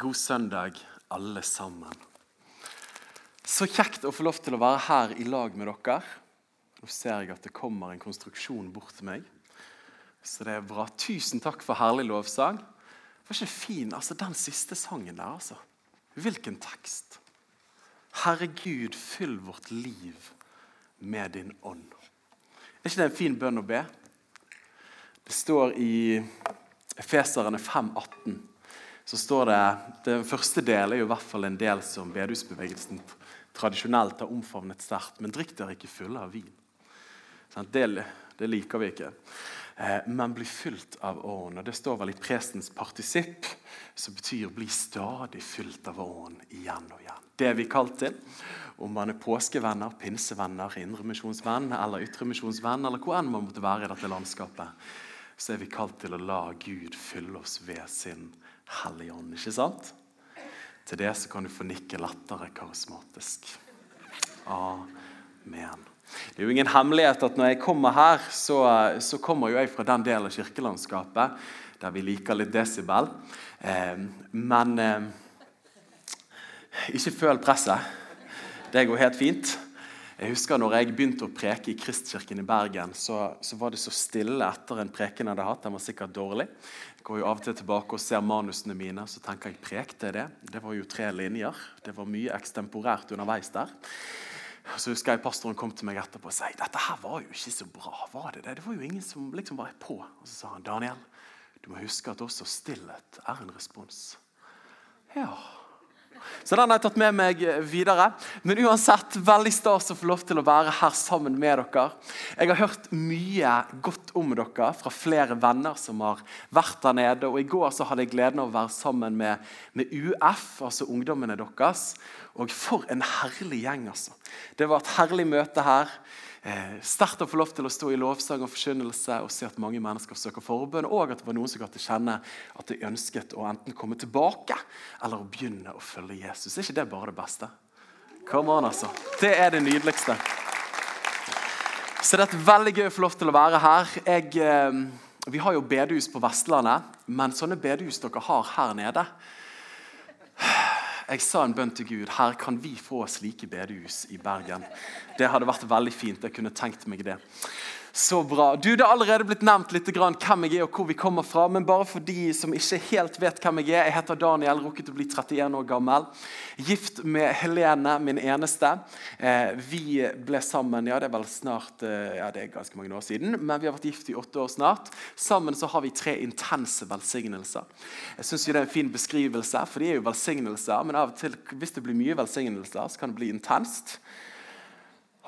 God søndag, alle sammen. Så kjekt å få lov til å være her i lag med dere. Nå ser jeg at det kommer en konstruksjon bort til meg. Så det er bra. Tusen takk for herlig lovsang. Var ikke fin, altså Den siste sangen der, altså. Hvilken tekst. Herre Gud, fyll vårt liv med din ånd. Er ikke det en fin bønn å be? Det står i Efeserne 5,18 så står det Den første del er jo i hvert fall en del som bedehusbevegelsen tradisjonelt har omfavnet sterkt. Men drikk dere ikke fulle av vin. Det, det liker vi ikke. Eh, men bli fylt av ånd. Og Det står vel i prestens partisipp, som betyr bli stadig fylt av ånd igjen og igjen. Det er vi kalt til. Om man er påskevenner, pinsevenner, indremisjonsvenn eller ytremisjonsvenn, eller hvor enn man måtte være i dette landskapet, så er vi kalt til å la Gud fylle oss ved sin Hellige Ånd. Ikke sant? Til det så kan du få nikke lettere karismatisk. Amen. Det er jo ingen hemmelighet at når jeg kommer her, så, så kommer jo jeg fra den delen av kirkelandskapet der vi liker litt desibel. Eh, men eh, ikke føl presset. Det går helt fint. Jeg husker når jeg begynte å preke i Kristkirken i Bergen, så, så var det så stille etter en preken jeg hadde hatt. Den var sikkert dårlig. Jeg går jo av og til tilbake og ser manusene mine, så tenker jeg prekte det. Det var jo tre linjer. Det var mye ekstemporært underveis der. Så husker jeg Pastoren kom til meg etterpå og sa dette her var jo ikke så bra. var Det det? Det var jo ingen som liksom var på. Og så sa han Daniel, du må huske at også stillhet er en respons. Ja, så den har jeg tatt med meg videre. Men uansett, veldig stas å få lov til å være her sammen med dere. Jeg har hørt mye godt om dere fra flere venner som har vært der nede. Og I går så hadde jeg gleden av å være sammen med, med UF, altså ungdommene deres. Og for en herlig gjeng, altså. Det var et herlig møte her sterkt å få lov til å stå i lovsang og forkynnelse og se at mange mennesker søker forbønn, og at det var noen som ga til kjenne at de ønsket å enten komme tilbake eller å begynne å følge Jesus. Er ikke det bare det beste? Come on, altså. Det er det nydeligste. Så det er et veldig gøy å få lov til å være her. Jeg, eh, vi har jo bedehus på Vestlandet, men sånne bedehus dere har her nede jeg sa en bønn til Gud. Her kan vi få slike bedehus i Bergen. Det hadde vært veldig fint. Jeg kunne tenkt meg det. Så bra. Du, Det har allerede blitt nevnt litt hvem jeg er og hvor vi kommer fra. Men bare for de som ikke helt vet hvem jeg er. Jeg heter Daniel, rukket å bli 31 år gammel. Gift med Helene, min eneste. Eh, vi ble sammen ja det er vel snart, eh, ja det er ganske mange år siden, men vi har vært gift i åtte år snart. Sammen så har vi tre intense velsignelser. Jeg synes jo Det er en fin beskrivelse, for de er jo velsignelser. Men av og til, hvis det blir mye velsignelser, så kan det bli intenst.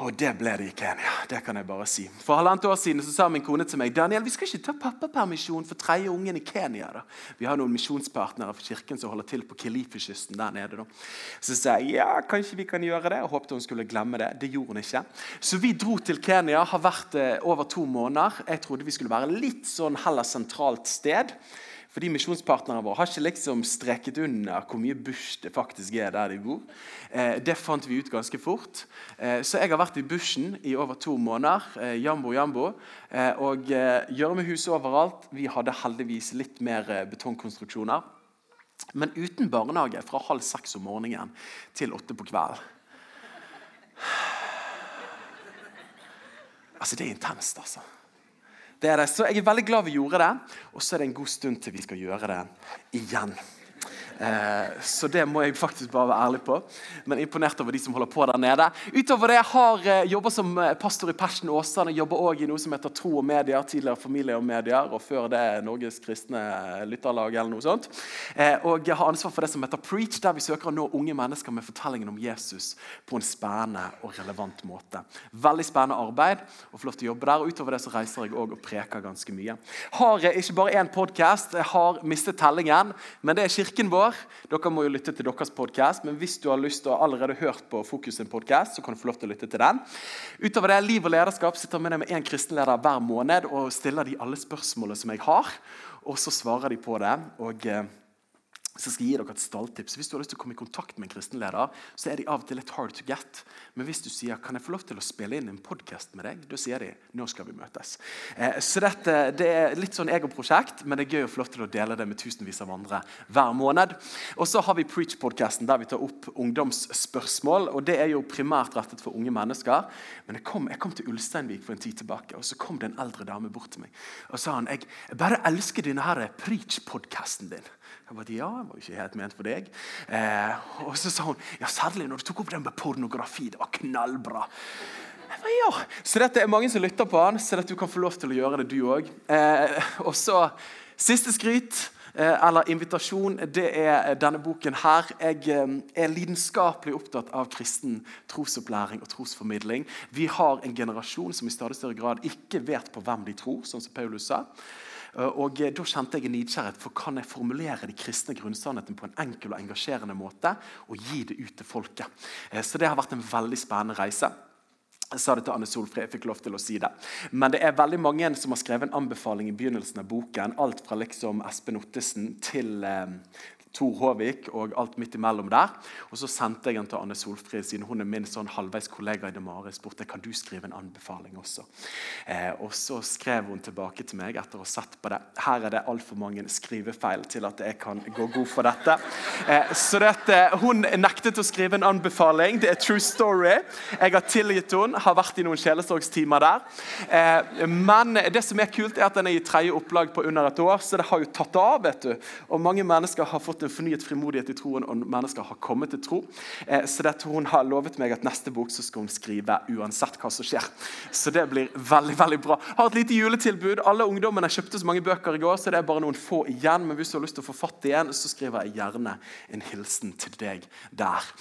Og det ble det i Kenya. det kan jeg bare si. For halvannet år siden så sa min kone til meg Daniel, vi skal ikke ta pappapermisjon for tredje ungen i Kenya. da. Vi har noen misjonspartnere for kirken som holder til på Kilifi-kysten der nede. da. Så sa jeg ja, kanskje vi kan gjøre det. og Håpet hun skulle glemme det. Det gjorde hun ikke. Så vi dro til Kenya. Har vært eh, over to måneder. Jeg trodde vi skulle være litt sånn heller sentralt sted. Fordi Misjonspartnerne våre har ikke liksom streket under hvor mye bush det faktisk er der de bor. Eh, det fant vi ut ganske fort. Eh, så jeg har vært i bushen i over to måneder. Eh, jambo, jambo. Eh, og eh, gjørmehus overalt. Vi hadde heldigvis litt mer eh, betongkonstruksjoner. Men uten barnehage fra halv seks om morgenen til åtte på kvelden. Altså, det er intenst, altså. Det er det. Så jeg er veldig glad vi gjorde det, og så er det en god stund til vi skal gjøre det igjen. Eh, så det må jeg faktisk bare være ærlig på. Men imponert over de som holder på der nede. Utover det har jeg eh, jobba som eh, pastor i Persen Åsane. Jobber også i noe som heter Tro og Medier, tidligere Familie og Medier, og før det Norges kristne lytterlag eller noe sånt. Og jeg har ansvar for det som heter Preach, der vi søker å nå unge mennesker med fortellingen om Jesus på en spennende og relevant måte. Veldig spennende arbeid lov til å jobbe der. og Utover det så reiser jeg òg og preker ganske mye. Har ikke bare én podkast, jeg har mistet tellingen, men det er kirken vår år. Dere må jo lytte til deres podkast, men hvis du har lyst til å allerede hørt på Fokus sin podkast, så kan du få lov til å lytte til den. Utover det, Liv og lederskap sitter med deg med én kristenleder hver måned og stiller de alle spørsmålene som jeg har, og så svarer de på det. og... Så skal jeg gi dere et stalltips. Hvis du har lyst til å komme i kontakt med en kristenleder, så er de av og til litt hard to get. Men hvis du sier kan jeg få lov til å spille inn en podkast med deg, da sier de nå skal vi møtes. Eh, så dette, Det er litt sånn egoprosjekt, men det er gøy å få lov til å dele det med tusenvis av andre hver måned. Og så har vi Preach-podkasten, der vi tar opp ungdomsspørsmål. og Det er jo primært rettet for unge mennesker. Men jeg kom, jeg kom til Ulsteinvik for en tid tilbake, og så kom det en eldre dame bort til meg og sa han, jeg bare elsker denne Preach-podkasten din. Jeg bare, ja, det var jo ikke helt ment for deg. Eh, og så sa hun ja, særlig når du tok opp den med pornografi. Det var knallbra. Bare, ja. Så dette er mange som lytter på han, så du kan få lov til å gjøre det, du òg. Eh, og så siste skryt. Eh, eller invitasjon, det er denne boken her. Jeg eh, er lidenskapelig opptatt av kristen trosopplæring og trosformidling. Vi har en generasjon som i stadig større grad ikke vet på hvem de tror, sånn som Paulus sa. Eh, og Da kjente jeg en nidkjærhet for kan jeg formulere de kristne grunnsannhetene på en enkel og engasjerende måte og gi det ut til folket. Eh, så det har vært en veldig spennende reise. Jeg sa det til Anne Solfrid, jeg fikk lov til å si det. Men det er veldig mange som har skrevet en anbefaling i begynnelsen av boken. Alt fra liksom Espen Ottesen til, eh, Tor Håvik og alt midt imellom der. Og Så sendte jeg den til Anne Solfrid, siden hun er min sånn halvveis kollega i Demare. spurte kan du skrive en anbefaling også. Eh, og Så skrev hun tilbake til meg etter å ha sett på det. Her er det altfor mange skrivefeil til at jeg kan gå god for dette. Eh, så dette, Hun nektet å skrive en anbefaling. Det er true story. Jeg har tilgitt henne, har vært i noen sjelesorgstimer der. Eh, men det som er kult, er at den er i tredje opplag på under et år, så det har jo tatt av. vet du. Og mange mennesker har fått en fornyet frimodighet i troen, og mennesker har kommet til tro. Eh, så dette, Hun har lovet meg at neste bok så skal hun skrive uansett hva som skjer. Så det blir veldig veldig bra. Har et lite juletilbud. Alle ungdommene kjøpte så mange bøker i går, så det er bare noen få igjen. Men hvis du har lyst til å få fatt i en, så skriver jeg gjerne en hilsen til deg der.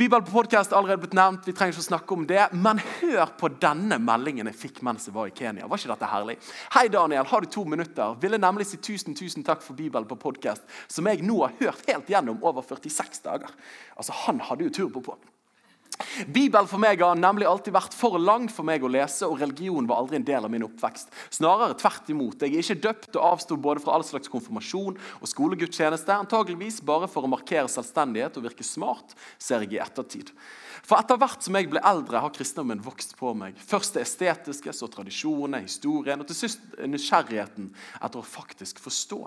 Bibel på podcast allerede blitt nevnt, vi trenger ikke å snakke om det. Men hør på denne meldingen jeg fikk mens jeg var i Kenya. Var ikke dette herlig? Hei, Daniel. Har du to minutter? Ville nemlig si tusen, tusen takk for Bibelen på podcast, som jeg nå har hørt helt gjennom over 46 dager. Altså, Han hadde jo turbo på. Bibelen for meg har nemlig alltid vært for lang for meg å lese, og religion var aldri en del av min oppvekst. Snarere tvert imot. Jeg er ikke døpt og avsto både fra all slags konfirmasjon og skolegudstjeneste, antageligvis bare for å markere selvstendighet og virke smart, ser jeg i ettertid. For etter hvert som jeg ble eldre, har kristendommen vokst på meg. Først det estetiske, så tradisjonene, historien, og til sist nysgjerrigheten etter å faktisk forstå.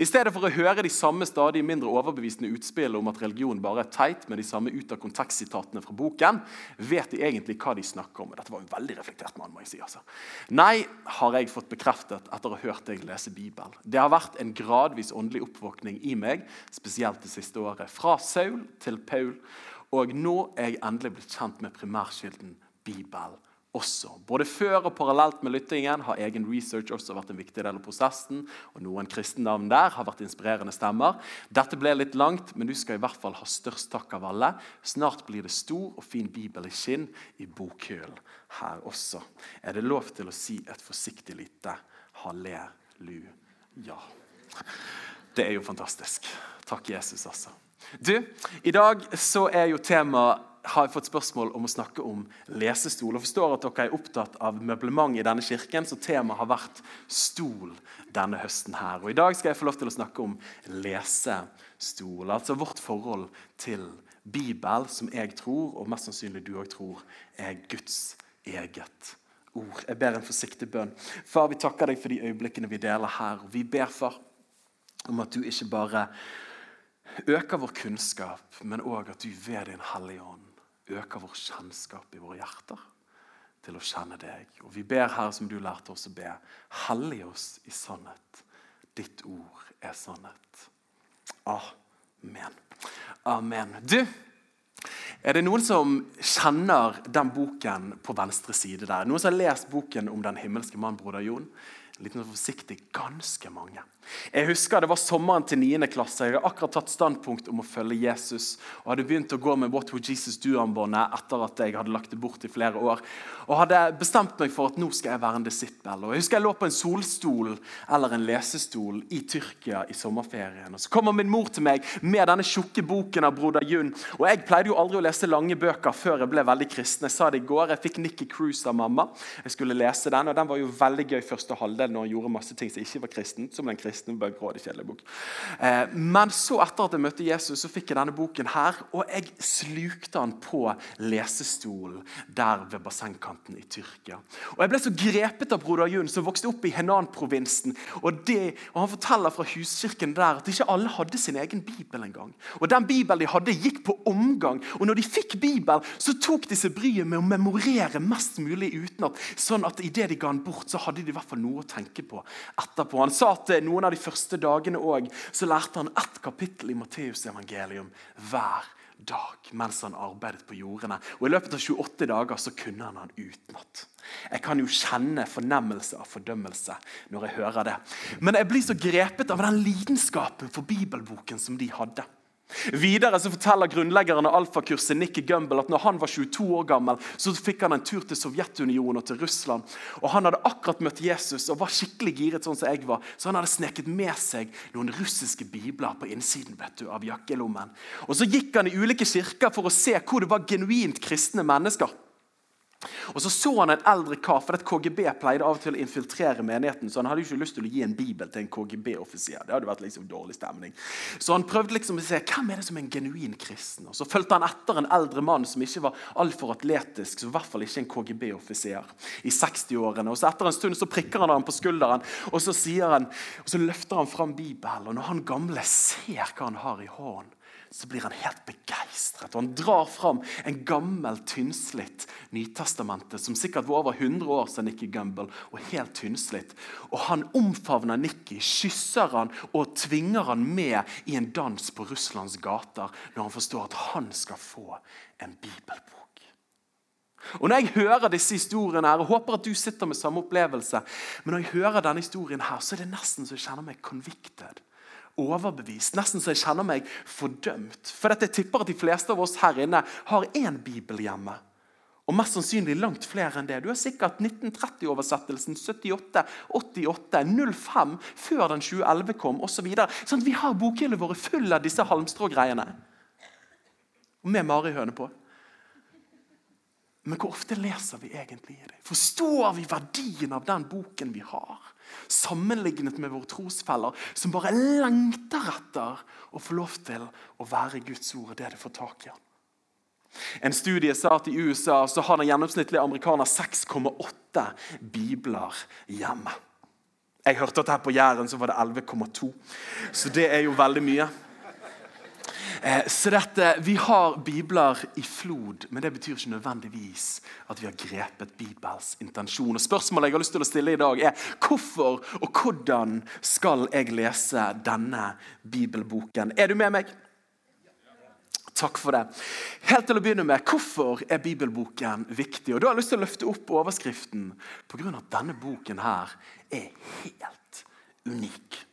I stedet for å høre de samme stadig mindre overbevisende utspillene om at religion bare er teit med de samme ut av kontekst-sitatene fra boken, vet de egentlig hva de snakker om. Dette var en veldig reflektert mann. må jeg si. Altså. Nei, har jeg fått bekreftet etter å ha hørt deg lese Bibelen. Det har vært en gradvis åndelig oppvåkning i meg, spesielt det siste året. Fra Saul til Paul. Og nå er jeg endelig blitt kjent med primærkilden Bibelen også. Både før og parallelt med lyttingen har egen research også vært en viktig del av prosessen. og Noen kristennavn der har vært inspirerende stemmer. Dette ble litt langt, men du skal i hvert fall ha størst takk av alle. Snart blir det stor og fin bibel i skinn i bokhyllen her også. Er det lov til å si et forsiktig lite halleluja? Det er jo fantastisk. Takk, Jesus, altså. Du, I dag så er jo temaet har jeg fått spørsmål om å snakke om lesestol. og forstår at dere er opptatt av møblement i denne kirken, så temaet har vært stol denne høsten. her. Og I dag skal jeg få lov til å snakke om lesestol. Altså vårt forhold til Bibel, som jeg tror, og mest sannsynlig du òg tror, er Guds eget ord. Jeg ber en forsiktig bønn. Far, vi takker deg for de øyeblikkene vi deler her. Vi ber, far, om at du ikke bare øker vår kunnskap, men òg at du ved Din Hellige Ånd øker vår kjennskap i våre hjerter til å kjenne deg. Og Vi ber, Herre, som du lærte oss å be, hellig oss i sannhet. Ditt ord er sannhet. Amen. Amen. Du, er det noen som kjenner den boken på venstre side der? Noen som har lest boken om den himmelske mann, broder Jon? Litt forsiktig ganske mange. Jeg husker Det var sommeren til 9. klasse. Jeg hadde akkurat tatt standpunkt om å følge Jesus. og hadde begynt å gå med What Would Jesus Do-armbåndet etter at jeg hadde lagt det bort i flere år. Og hadde bestemt meg for at nå skal jeg være en disippel. Og Jeg husker jeg lå på en solstol eller en lesestol i Tyrkia i sommerferien. Og Så kommer min mor til meg med denne tjukke boken av broder Jun. Og Jeg pleide jo aldri å lese lange bøker før jeg ble veldig kristen. Jeg sa det i går. Jeg fikk Nikki Cruise av mamma. Jeg skulle lese den, og den var jo veldig gøy første halvdel når han gjorde masse ting som ikke var kristen. som den kristne kristen, bare grådig kjedelig bok. Eh, men så etter at jeg møtte Jesus, så fikk jeg denne boken her, og jeg slukte den på lesestolen der ved bassengkanten i Tyrkia. Og Jeg ble så grepet av broder Jun, som vokste opp i Henan-provinsen. Og, og Han forteller fra huskirken der at ikke alle hadde sin egen bibel engang. Og den bibelen de hadde, gikk på omgang. Og når de fikk bibel, så tok de seg bryet med å memorere mest mulig utenat. Sånn at idet de ga den bort, så hadde de i hvert fall noe å tenke på etterpå. Han sa at noen av de første dagene òg så lærte han ett kapittel i Matteus evangelium hver dag mens han arbeidet på jordene. Og I løpet av 28 dager så kunne han han utenat. Jeg kan jo kjenne fornemmelse av fordømmelse når jeg hører det. Men jeg blir så grepet av den lidenskapen for bibelboken som de hadde. Videre så forteller grunnleggeren av alfakurset Nikki Gumbel at når han var 22 år gammel, så fikk han en tur til Sovjetunionen og til Russland. Og Han hadde akkurat møtt Jesus og var skikkelig giret, sånn som jeg var. Så han hadde sneket med seg noen russiske bibler på innsiden vet du, av jakkelommen. Og Så gikk han i ulike kirker for å se hvor det var genuint kristne mennesker. Og Så så han en eldre kar, for KGB pleide av og til å infiltrere menigheten. Så han hadde jo ikke lyst til å gi en bibel til en KGB-offiser. Det hadde vært liksom dårlig stemning. Så han prøvde liksom å se hvem er det som er en genuin kristen. Og Så fulgte han etter en eldre mann som ikke var altfor atletisk, så i hvert fall ikke en KGB-offiser i 60-årene. Og så Etter en stund så prikker han ham på skulderen, og så, han, og så løfter han fram Bibelen. Og når han gamle ser hva han har i hånden, så blir han helt begeistret. Og han drar fram en gammel, tynnslitt Nytestamentet, som sikkert var over 100 år siden Nikki Gumbel, og helt tynnslitt. Og han omfavner Nikki, kysser han og tvinger han med i en dans på Russlands gater når han forstår at han skal få en bibelbok. Og Når jeg hører disse historiene her, og håper at du sitter med samme opplevelse, men når jeg hører denne historien her, så er det nesten så jeg kjenner meg convicted overbevist, nesten så jeg kjenner meg fordømt. For jeg tipper at de fleste av oss her inne har én bibel hjemme. Og mest sannsynlig langt flere enn det. Du har sikkert 1930-oversettelsen, 78, 88, 05, før den 2011 kom osv. Sånn vi har bokhyllene våre full av disse halmstrågreiene. Med marihøne på. Men hvor ofte leser vi egentlig i det? Forstår vi verdien av den boken vi har? Sammenlignet med våre trosfeller, som bare lengter etter å få lov til å være Guds ord det det får tak i. En studie sa at i USA så har den gjennomsnittlige amerikaner 6,8 bibler hjemme. Jeg hørte at her på Jæren så var det 11,2, så det er jo veldig mye. Eh, så dette, Vi har bibler i flod, men det betyr ikke nødvendigvis at vi har grepet Bibels intensjon. Og Spørsmålet jeg har lyst til å stille i dag, er hvorfor og hvordan skal jeg lese denne bibelboken? Er du med meg? Takk for det. Helt til å begynne med, Hvorfor er bibelboken viktig? Og Da har jeg lyst til å løfte opp overskriften pga. at denne boken her er helt unik.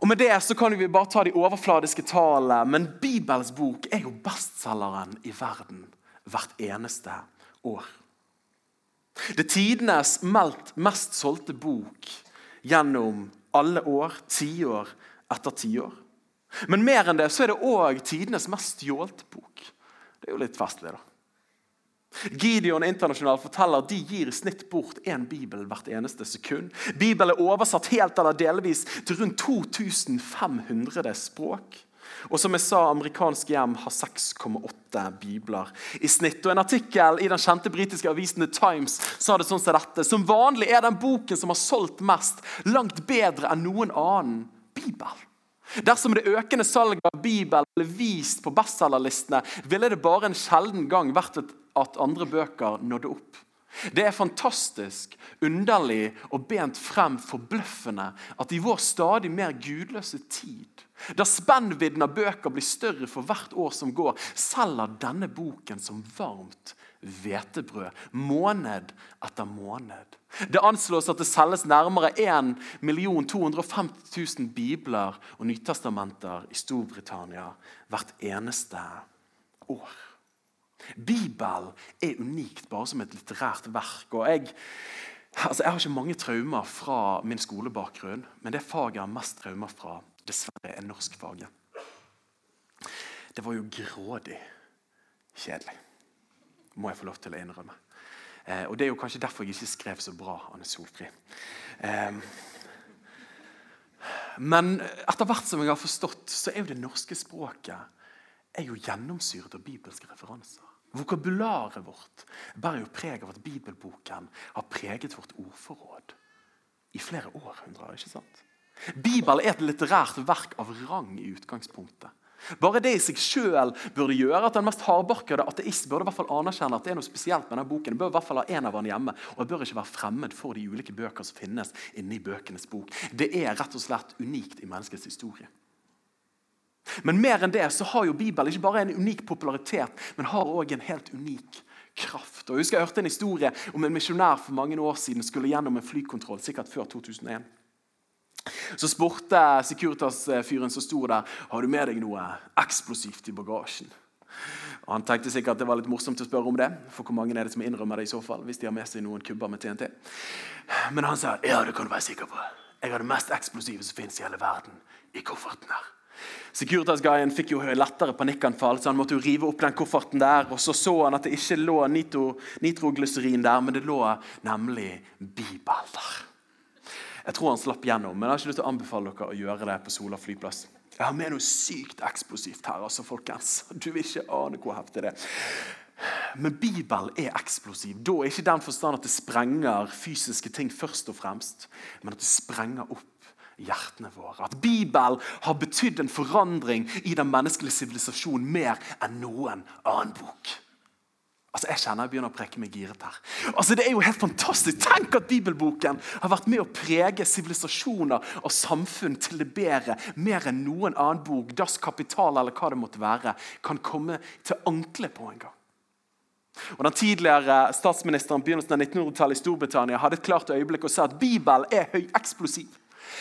Og Med det så kan vi bare ta de overfladiske tallene, men Bibels bok er jo bestselgeren i verden hvert eneste år. Det er tidenes mest solgte bok gjennom alle år, tiår etter tiår. Men mer enn det så er det òg tidenes mest stjålte bok. Det er jo litt festlig, da. Gideon internasjonal forteller de gir i snitt bort én bibel hvert eneste sekund. Bibelen er oversatt helt eller delvis til rundt 2500 språk. Og som jeg sa, amerikanske hjem har 6,8 bibler i snitt. Og En artikkel i den kjente britiske avisen The Times sa det sånn som dette. Som vanlig er den boken som har solgt mest, langt bedre enn noen annen bibel. Dersom det økende salget av Bibel ble vist på bestselgerlistene, ville det bare en sjelden gang vært at andre bøker nådde opp. Det er fantastisk, underlig og bent frem forbløffende at i vår stadig mer gudløse tid, da spennvidden av bøker blir større for hvert år som går, selger denne boken som varmt hvetebrød måned etter måned. Det anslås at det selges nærmere 1 250 000 bibler og nytestamenter i Storbritannia hvert eneste år. Bibel er unikt bare som et litterært verk. og jeg, altså jeg har ikke mange traumer fra min skolebakgrunn, men det faget jeg har mest traumer fra, dessverre er norskfaget. Det var jo grådig kjedelig må jeg få lov til å innrømme. Eh, og Det er jo kanskje derfor jeg ikke skrev så bra, Anne Solfri. Eh, men etter hvert som jeg har forstått, så er jo det norske språket er jo gjennomsyret av bibelske referanser. Vokabularet vårt bærer jo preg av at bibelboken har preget vårt ordforråd i flere århundrer. ikke sant? Bibelen er et litterært verk av rang i utgangspunktet. Bare det i seg sjøl burde gjøre at den mest hardbarkede ateist burde i hvert fall anerkjenne at det er noe spesielt med denne boken. Det bør i hvert fall ha en av den hjemme, og det bør ikke være fremmed for de ulike bøker som finnes inni bøkenes bok. Det er rett og slett unikt i menneskets historie. Men mer enn det så har jo Bibelen ikke bare en unik popularitet, men har òg en helt unik kraft. Og jeg husker jeg hørte en historie om en misjonær for mange år siden skulle gjennom en flykontroll, sikkert før 2001. Så spurte Securitas-fyren som sto der, har du med deg noe eksplosivt i bagasjen. Og Han tenkte sikkert at det var litt morsomt å spørre om det. For hvor mange er det som innrømmer det i så fall, hvis de har med seg noen kubber med TNT? Men han sa ja, det kan du være sikker på. Jeg har det mest eksplosive som fins i hele verden, i kofferten her. Securitas-guyen fikk jo lettere panikkanfall, så han måtte jo rive opp den kofferten der. Og så så han at det ikke lå nitro, nitroglyserin der, men det lå nemlig Bibel der. Jeg tror han slapp gjennom, men jeg har ikke lyst til å anbefale dere å gjøre det på Sola flyplass. Jeg har med noe sykt eksplosivt her, altså, folkens. Du vil ikke ane hvor heftig det er. Men Bibelen er eksplosiv. Da er ikke den forstand at det sprenger fysiske ting først og fremst, men at det sprenger opp hjertene våre. At Bibelen har betydd en forandring i den menneskelige sivilisasjonen mer enn noen annen bok. Altså, Jeg kjenner jeg begynner å preke meg giret her. Altså, Det er jo helt fantastisk. Tenk at bibelboken har vært med å prege sivilisasjoner og samfunn til det bedre mer enn noen annen bok, dass Kapital eller hva det måtte være, kan komme til ankle på en gang. Og Den tidligere statsministeren begynnelsen av 1900-tallet i Storbritannia hadde et klart øyeblikk og sa at Bibelen er høyeksplosiv,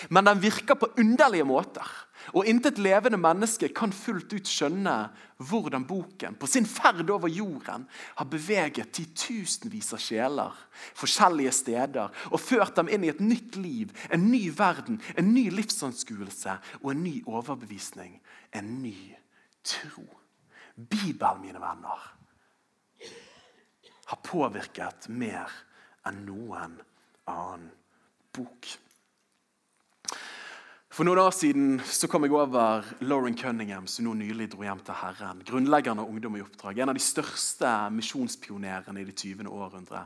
men den virker på underlige måter. Og intet levende menneske kan fullt ut skjønne hvordan boken på sin ferd over jorden har beveget titusenvis av sjeler forskjellige steder og ført dem inn i et nytt liv, en ny verden, en ny livsanskuelse og en ny overbevisning. En ny tro. Bibelen, mine venner, har påvirket mer enn noen annen bok. For noen år siden så kom jeg over Lauren Cunningham, som nå nylig dro hjem til Herren. Grunnleggeren av Ungdom i oppdrag. En av de største misjonspionerene i det 20. århundre.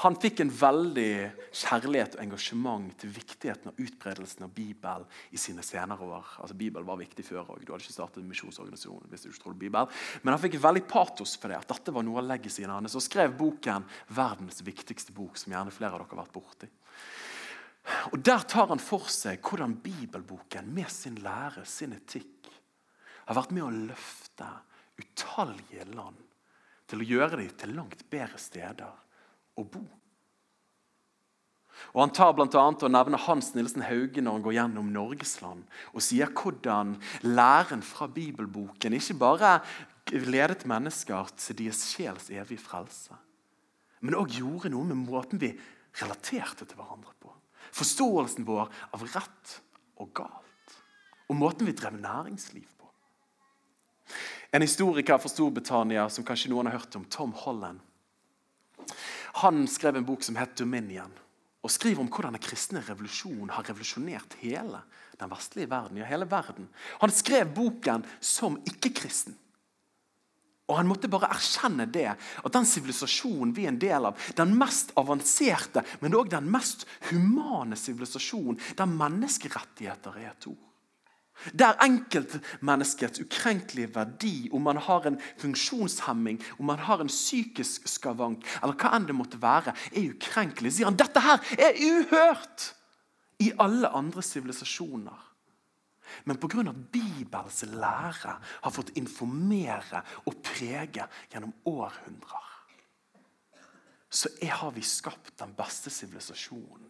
Han fikk en veldig kjærlighet og engasjement til viktigheten av utbredelsen av Bibel i sine senere år. Altså Bibel var viktig før òg. Du hadde ikke startet en misjonsorganisasjon hvis du ikke trodde Bibel. Men han fikk veldig patos for det, at dette var noe av legacyen hans. Og skrev boken 'Verdens viktigste bok', som gjerne flere av dere har vært borti. Og Der tar han for seg hvordan bibelboken med sin lære, sin etikk, har vært med å løfte utallige land til å gjøre dem til langt bedre steder å bo. Og Han tar blant annet og nevner Hans Nilsen Hauge når han går gjennom Norgesland og sier hvordan læren fra bibelboken ikke bare ledet mennesker til deres sjels evige frelse, men òg gjorde noe med måten vi relaterte til hverandre på. Forståelsen vår av rett og galt. Og måten vi drev næringsliv på. En historiker fra Storbritannia som kanskje noen har hørt om, Tom Holland, han skrev en bok som het 'Dominion'. Og skriver om hvordan den kristne revolusjonen har revolusjonert hele den vestlige verden. ja hele verden. Han skrev boken som ikke-kristen. Og Han måtte bare erkjenne det, at den sivilisasjonen vi er en del av, den mest avanserte, men også den mest humane sivilisasjonen, der menneskerettigheter er et ord. Der enkeltmenneskets ukrenkelige verdi, om man har en funksjonshemming, om man har en psykisk skavank, eller hva enn det måtte være, er ukrenkelig, sier han dette her er uhørt i alle andre sivilisasjoner. Men pga. Bibels lære har fått informere og prege gjennom århundrer, så har vi skapt den beste sivilisasjonen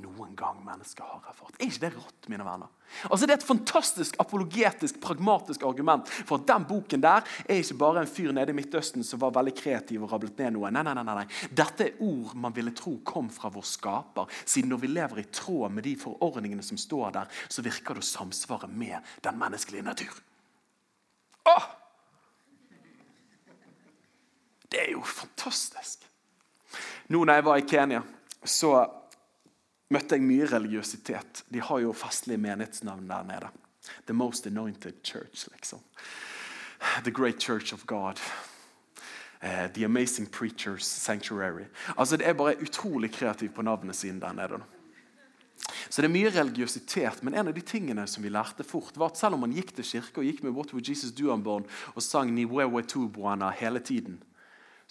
noen gang mennesker har erfart. Er ikke det rått, mine venner? Altså Det er et fantastisk apologetisk, pragmatisk argument for at den boken der er ikke bare en fyr nede i Midtøsten som var veldig kreativ og rablet ned noe. Nei, nei, nei, nei. Dette er ord man ville tro kom fra vår skaper. Siden når vi lever i tråd med de forordningene som står der, så virker det å samsvare med den menneskelige natur. Åh! Det er jo fantastisk. Nå når jeg var i Kenya, så møtte jeg mye religiøsitet. De har jo fastlige menighetsnavn der nede. The Most Anointed Church, liksom. The Great Church of God. Uh, the Amazing Preachers Sanctuary. Altså, Det er bare utrolig kreativt på navnet sine der nede. Så det er mye religiøsitet, men en av de tingene som vi lærte fort, var at selv om man gikk til kirke og gikk med What Would Jesus Do Unborn og sang Niwewe Tubuana hele tiden,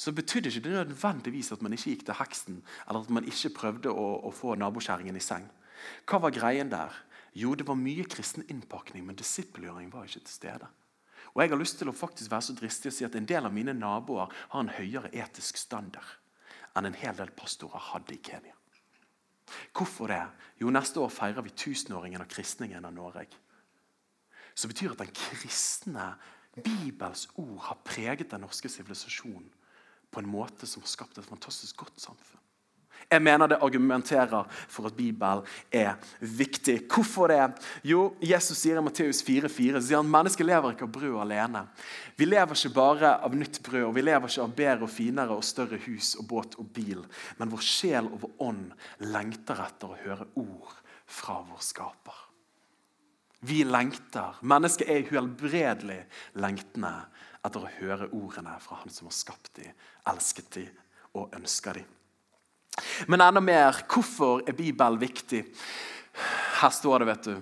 så betydde ikke det nødvendigvis at man ikke gikk til heksen, eller at man ikke prøvde å, å få nabokjerringen i seng. Hva var greien der? Jo, det var mye kristen innpakning, men disippelgjøring var ikke til stede. Og Jeg har lyst til å faktisk være så dristig å si at en del av mine naboer har en høyere etisk standard enn en hel del pastorer hadde i Kenya. Hvorfor det? Jo, Neste år feirer vi tusenåringen av kristningen av Norge. Så betyr at den kristne Bibels ord har preget den norske sivilisasjonen på en måte som har skapt et fantastisk godt samfunn. Jeg mener det argumenterer for at Bibelen er viktig. Hvorfor det? Jo, Jesus sier i Matteus 4,4 sier han, mennesket lever ikke av brød alene. Vi lever ikke bare av nytt brød, og vi lever ikke av bedre og finere og større hus og båt og bil. Men vår sjel og vår ånd lengter etter å høre ord fra vår skaper. Vi lengter. Mennesket er uhelbredelig lengtende etter å høre ordene fra Han som har skapt dem, elsket dem og ønsker dem. Men enda mer hvorfor er Bibelen viktig? Her står det, vet du.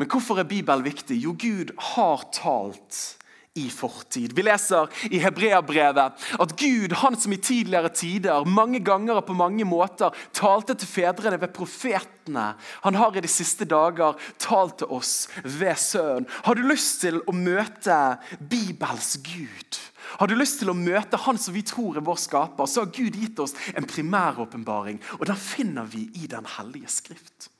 Men hvorfor er Bibelen viktig? Jo, Gud har talt i fortid. Vi leser i Hebreabrevet at Gud, han som i tidligere tider mange ganger og på mange måter talte til fedrene ved profetene, han har i de siste dager talt til oss ved Sønnen. Har du lyst til å møte Bibels Gud? Har du lyst til å møte Han som vi tror er vår skaper, så har Gud gitt oss en primæråpenbaring. Og den finner vi i Den hellige skrift.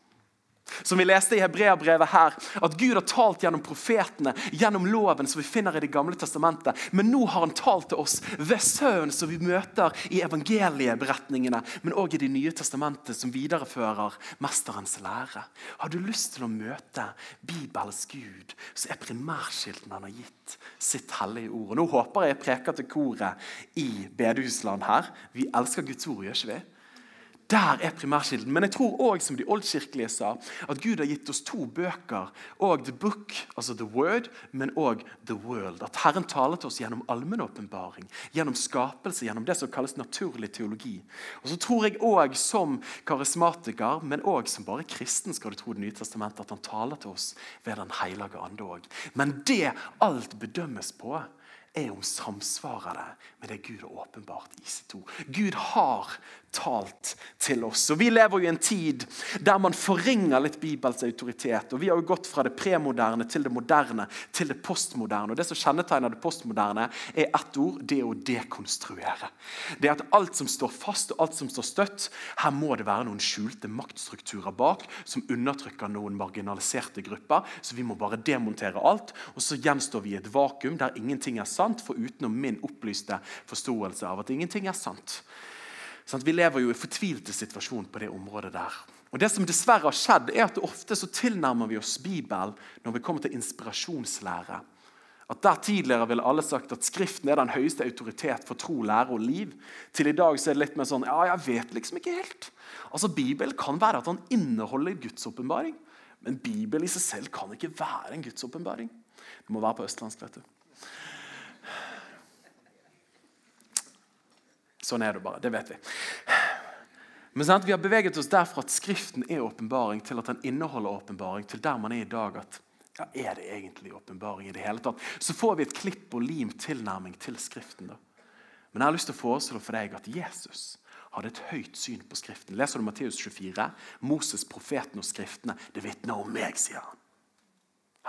Som vi leste i Hebreabrevet her, at Gud har talt gjennom profetene, gjennom loven som vi finner i Det gamle testamentet. Men nå har han talt til oss ved Sønnen, som vi møter i evangelieberetningene, men òg i Det nye testamentet, som viderefører mesterens lære. Har du lyst til å møte Bibels Gud, så er primærskilten han har gitt, sitt hellige ord. Og Nå håper jeg jeg preker til koret i bedehusland her. Vi elsker Guds ord, gjør ikke vi? Der er primærkilden. Men jeg tror òg, som de oldkirkelige sa, at Gud har gitt oss to bøker. Og The Book, altså The Word, men òg The World. At Herren taler til oss gjennom allmennåpenbaring, gjennom skapelse, gjennom det som kalles naturlig teologi. Og så tror jeg òg, som karismatiker, men òg som bare kristen, skal du tro Det nye testamentet, at han taler til oss ved Den hellige ande òg. Men det alt bedømmes på, er om samsvarer det med det Gud har åpenbart i sitt ord. Gud har talt til oss. Og Vi lever jo i en tid der man forringer litt Bibels autoritet. og Vi har jo gått fra det premoderne til det moderne til det postmoderne. og Det som kjennetegner det postmoderne, er ett ord det å dekonstruere. Det er at Alt som står fast og alt som står støtt, her må det være noen skjulte maktstrukturer bak som undertrykker noen marginaliserte grupper. Så vi må bare demontere alt, og så gjenstår vi i et vakuum der ingenting er sant, for utenom min opplyste forståelse av at ingenting er sant. Sånn, vi lever jo i fortvilte situasjon på det området der. Og det som dessverre har skjedd, er at Ofte så tilnærmer vi oss Bibelen når vi kommer til inspirasjonslære. At Der tidligere ville alle sagt at Skriften er den høyeste autoritet for tro, lære og liv. Til i dag så er det litt mer sånn ja, jeg vet liksom ikke helt. Altså Bibelen kan være at han inneholder Guds åpenbaring. Men Bibelen i seg selv kan ikke være en Guds åpenbaring. Det må være på østlandsk. vet du. Sånn er det bare. Det vet vi. Men sant? Vi har beveget oss derfra at Skriften er åpenbaring, til at den inneholder åpenbaring, til der man er i dag. at ja, Er det egentlig åpenbaring i det hele tatt? Så får vi et klipp og lim tilnærming til Skriften. da. Men jeg har lyst til å foreslå for deg at Jesus hadde et høyt syn på Skriften. Leser du Matteus 24? Moses, profeten og Skriftene. Det vitner om meg, sier han.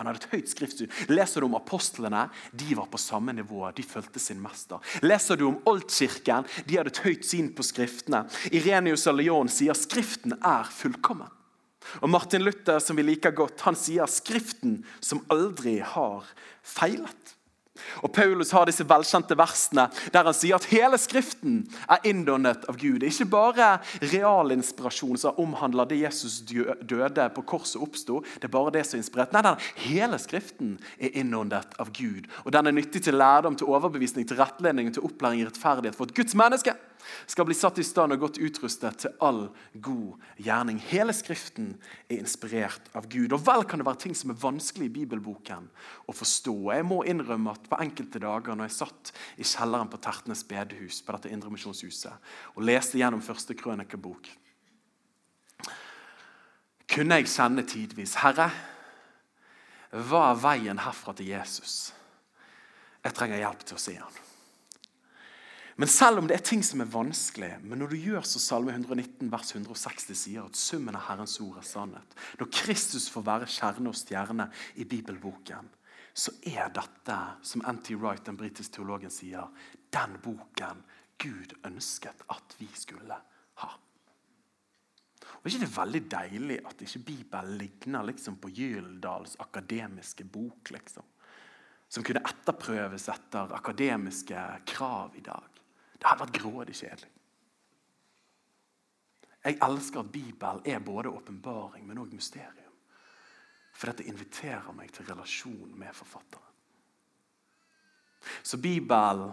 Han hadde et høyt skriftsyn. Leser du om apostlene, de var på samme nivå. De fulgte sin mester. Leser du om Oldkirken, de hadde et høyt syn på skriftene. Irenius og Leon sier skriften er fullkommen. Og Martin Luther, som vi liker godt, han sier skriften som aldri har feilet. Og Paulus har disse velkjente versene der han sier at hele Skriften er innåndet av Gud. Det er ikke bare realinspirasjon som omhandler det Jesus døde på korset oppsto. Det er bare det som er nei, hele Skriften er innåndet av Gud. Og Den er nyttig til lærdom, til overbevisning, til rettledning, til opplæring i rettferdighet for et Guds menneske skal bli satt i stand og godt utrustet til all god gjerning. Hele Skriften er inspirert av Gud. Og vel kan det være ting som er vanskelig i bibelboken å forstå. Jeg må innrømme at på enkelte dager når jeg satt i kjelleren på Tertnes bedehus på dette indremisjonshuset, og leste gjennom første krønikebok, kunne jeg kjenne tidvis Herre, hva er veien herfra til Jesus? Jeg trenger hjelp til å se han. Men selv om det er ting som er vanskelig, men når du gjør så Salme 119 vers 160 sier at summen av Herrens ord er sannhet, når Kristus får være kjerne og stjerne i bibelboken, så er dette, som N.T. Wright, den britiske teologen, sier, den boken Gud ønsket at vi skulle ha. Og ikke det er veldig deilig at ikke Bibelen ligner liksom på Gyldals akademiske bok? liksom? Som kunne etterprøves etter akademiske krav i dag. Det hadde vært grådig kjedelig. Jeg elsker at Bibelen er både åpenbaring, men òg mysterium. For dette inviterer meg til relasjon med forfatteren. Så Bibelen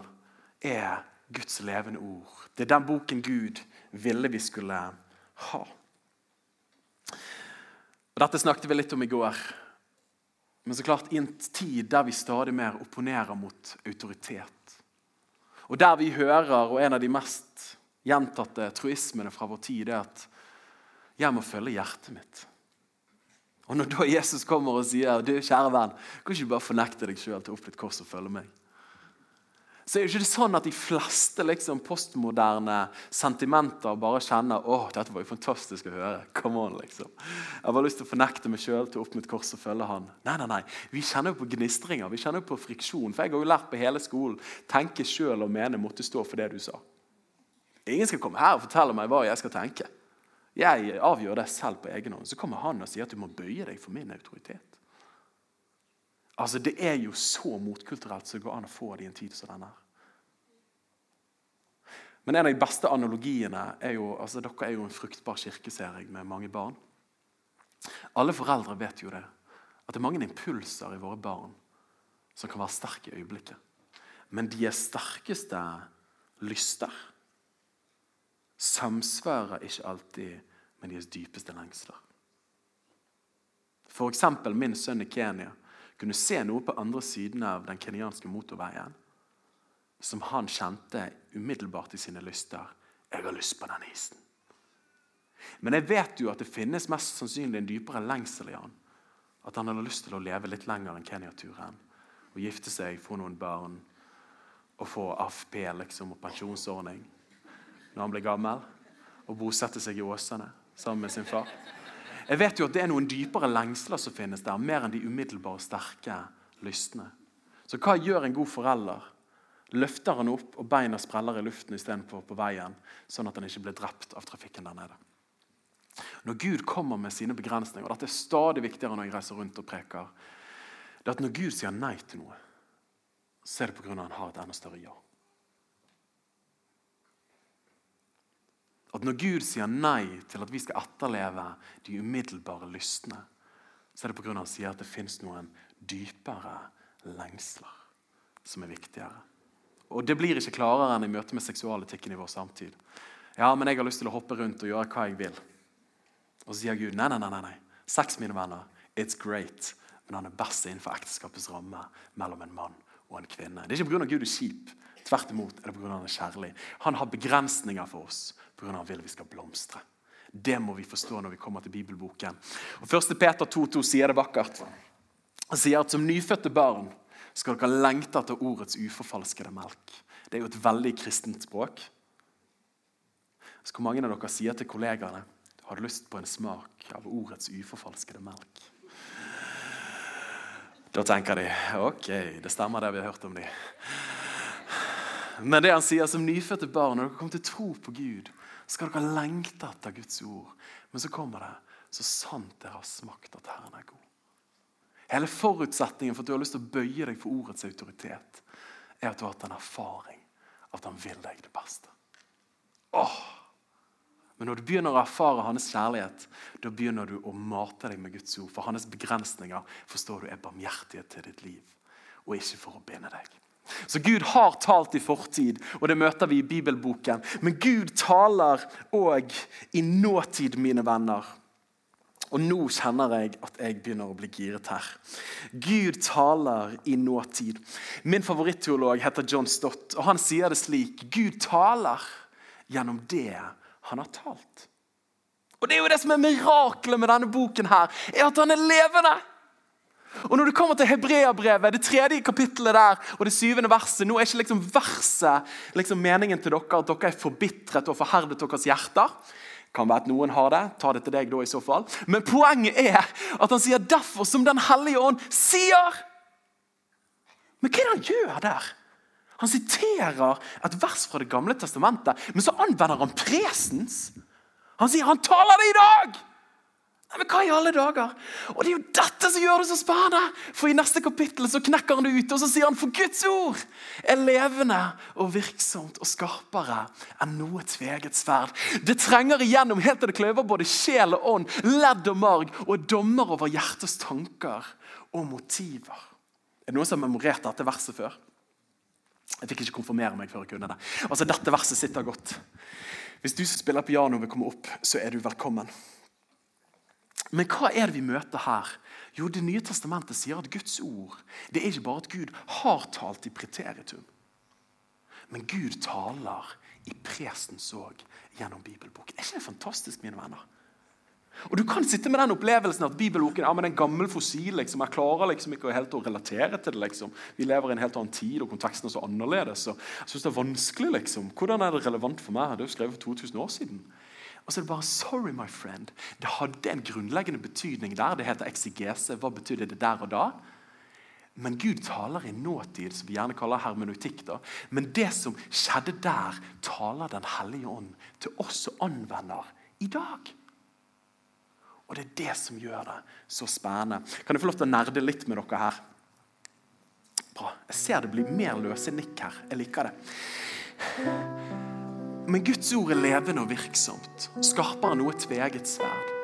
er Guds levende ord. Det er den boken Gud ville vi skulle ha. Og dette snakket vi litt om i går. Men så klart i en tid der vi stadig mer opponerer mot autoritet, og der vi hører, og en av de mest gjentatte truismene fra vår tid, er at 'jeg må følge hjertet mitt'. Og Når da Jesus kommer og sier du, kjære venn, kan ikke du bare fornekte deg sjøl til opp litt kors og følge meg? Så er det ikke sånn at de fleste liksom, postmoderne sentimenter bare kjenner åh, dette var jo fantastisk å høre. Come on, liksom. Jeg har bare lyst til å fornekte meg sjøl til opp mitt kors og følge han. Nei, nei, nei. Vi kjenner jo på gnistringer, vi kjenner jo på friksjon. For jeg har jo lært på hele skolen tenke sjøl og mene måtte stå for det du sa. Ingen skal komme her og fortelle meg hva jeg skal tenke. Jeg avgjør det selv på egen hånd. Så kommer han og sier at du må bøye deg for min autoritet. Altså, Det er jo så motkulturelt som det går an å få det i en tid som denne. Men en av de beste analogiene er jo altså Dere er jo en fruktbar kirkeserie med mange barn. Alle foreldre vet jo det. At det er mange impulser i våre barn som kan være sterke i øyeblikket. Men de er sterkeste lyster samsvarer ikke alltid med deres dypeste lengsler. F.eks. min sønn i Kenya kunne se noe på andre siden av den kenyanske motorveien som han kjente umiddelbart i sine lyster. 'Jeg har lyst på den isen'. Men jeg vet jo at det finnes mest sannsynlig en dypere lengsel i han. At han hadde lyst til å leve litt lenger enn Kenya-turen. Og gifte seg, få noen barn og få AFP liksom, og pensjonsordning når han blir gammel. Og bosette seg i Åsane sammen med sin far. Jeg vet jo at det er noen dypere lengsler som finnes der, mer enn de umiddelbare, sterke lystne. Så hva gjør en god forelder? Løfter han opp, og beina spreller i luften istedenfor på veien, sånn at han ikke blir drept av trafikken der nede. Når Gud kommer med sine begrensninger, og dette er stadig viktigere når jeg reiser rundt og preker, det er at når Gud sier nei til noe, så er det pga. han har et enda større ja. At når Gud sier nei til at vi skal etterleve de umiddelbare lystne, så er det pga. at han sier at det fins noen dypere lengsler som er viktigere. Og Det blir ikke klarere enn i møte med seksualetikken i vår samtid. Ja, men jeg har lyst til å hoppe rundt og gjøre hva jeg vil. Og så sier Gud nei, nei, nei. nei. Sex, mine venner, it's great, men han er best innenfor ekteskapets ramme mellom en mann og en kvinne. Det er ikke pga. Gud er kjip. Tvert imot er det pga. han er kjærlig. Han har begrensninger for oss pga. han vil vi skal blomstre. Det må vi forstå når vi kommer til bibelboken. Og 1. Peter 2,2 sier det vakkert. Han sier at som nyfødte barn skal dere lengte etter ordets uforfalskede melk. Det er jo et veldig kristent språk. Så hvor mange av dere sier til kollegaene har du lyst på en smak av ordets uforfalskede melk? Da tenker de ok, det stemmer det vi har hørt om dem. Men det han sier som nyfødte barn, når dere kommer til tro på Gud, skal dere lengte etter Guds ord. Men så kommer det så sant dere har smakt at Herren er god. Hele forutsetningen for at du har lyst til å bøye deg for ordets autoritet, er at du har hatt en erfaring at han vil deg det beste. Åh! Men når du begynner å erfare hans kjærlighet, da begynner du å mate deg med Guds ord. For hans begrensninger forstår du er barmhjertighet til ditt liv, og ikke for å binde deg. Så Gud har talt i fortid, og det møter vi i bibelboken. Men Gud taler òg i nåtid, mine venner. Og nå kjenner jeg at jeg begynner å bli giret her. Gud taler i nåtid. Min favoritteolog heter John Stott, og han sier det slik Gud taler gjennom det han har talt. Og Det er jo det som er miraklet med denne boken, her, er at han er levende. Og Når du kommer til Hebreabrevet, det tredje kapittelet der, og det syvende verset Nå er ikke liksom verset liksom meningen til dere at dere er forbitret og forherdet deres hjerter. Kan være at noen har det. Ta det til deg da i så fall. Men poenget er at han sier 'derfor som Den hellige ånd sier'. Men hva er det han gjør der? Han siterer et vers fra Det gamle testamentet, men så anvender han presens. Han sier 'han taler det i dag'. Nei, men Hva i alle dager? Og Det er jo dette som gjør det så spennende! For I neste kapittel så knekker han det ut, og så sier han for Guds ord er levende og virksomt og skarpere enn noe tveget sverd. Det trenger igjennom helt til det kløver både sjel og ånd, ledd og marg, og er dommer over hjertets tanker og motiver. Er det noen som har memorert dette verset før? Jeg fikk ikke konfirmere meg før jeg kunne det. Altså, Dette verset sitter godt. Hvis du som spiller piano vil komme opp, så er du velkommen. Men hva er det vi møter her? Jo, Det nye testamentet sier at Guds ord det er ikke bare at Gud har talt i preteritum. Men Gud taler i presens òg gjennom bibelboken. Er ikke det fantastisk, mine venner? Og Du kan sitte med den opplevelsen at bibelboken ja, er en gammel fossil. Liksom. Jeg klarer liksom ikke helt å relatere til det. Liksom. Vi lever i en helt annen tid, og konteksten er så annerledes. Så jeg synes det er vanskelig. Liksom. Hvordan er det relevant for meg? Det er jo skrevet for 2000 år siden. Og så er det bare 'sorry, my friend'. Det hadde en grunnleggende betydning der. Det heter eksigese. Hva betydde det der og da? Men Gud taler i nåtid, som vi gjerne kaller hermeneutikk. da. Men det som skjedde der, taler Den hellige ånd til oss og anvender i dag. Og Det er det som gjør det så spennende. Kan jeg få lov til å nerde litt med dere her? Bra. Jeg ser det blir mer løse nikk her. Jeg liker det. Men Guds ord er levende og virksomt. Skarpere enn noe tveget sverd.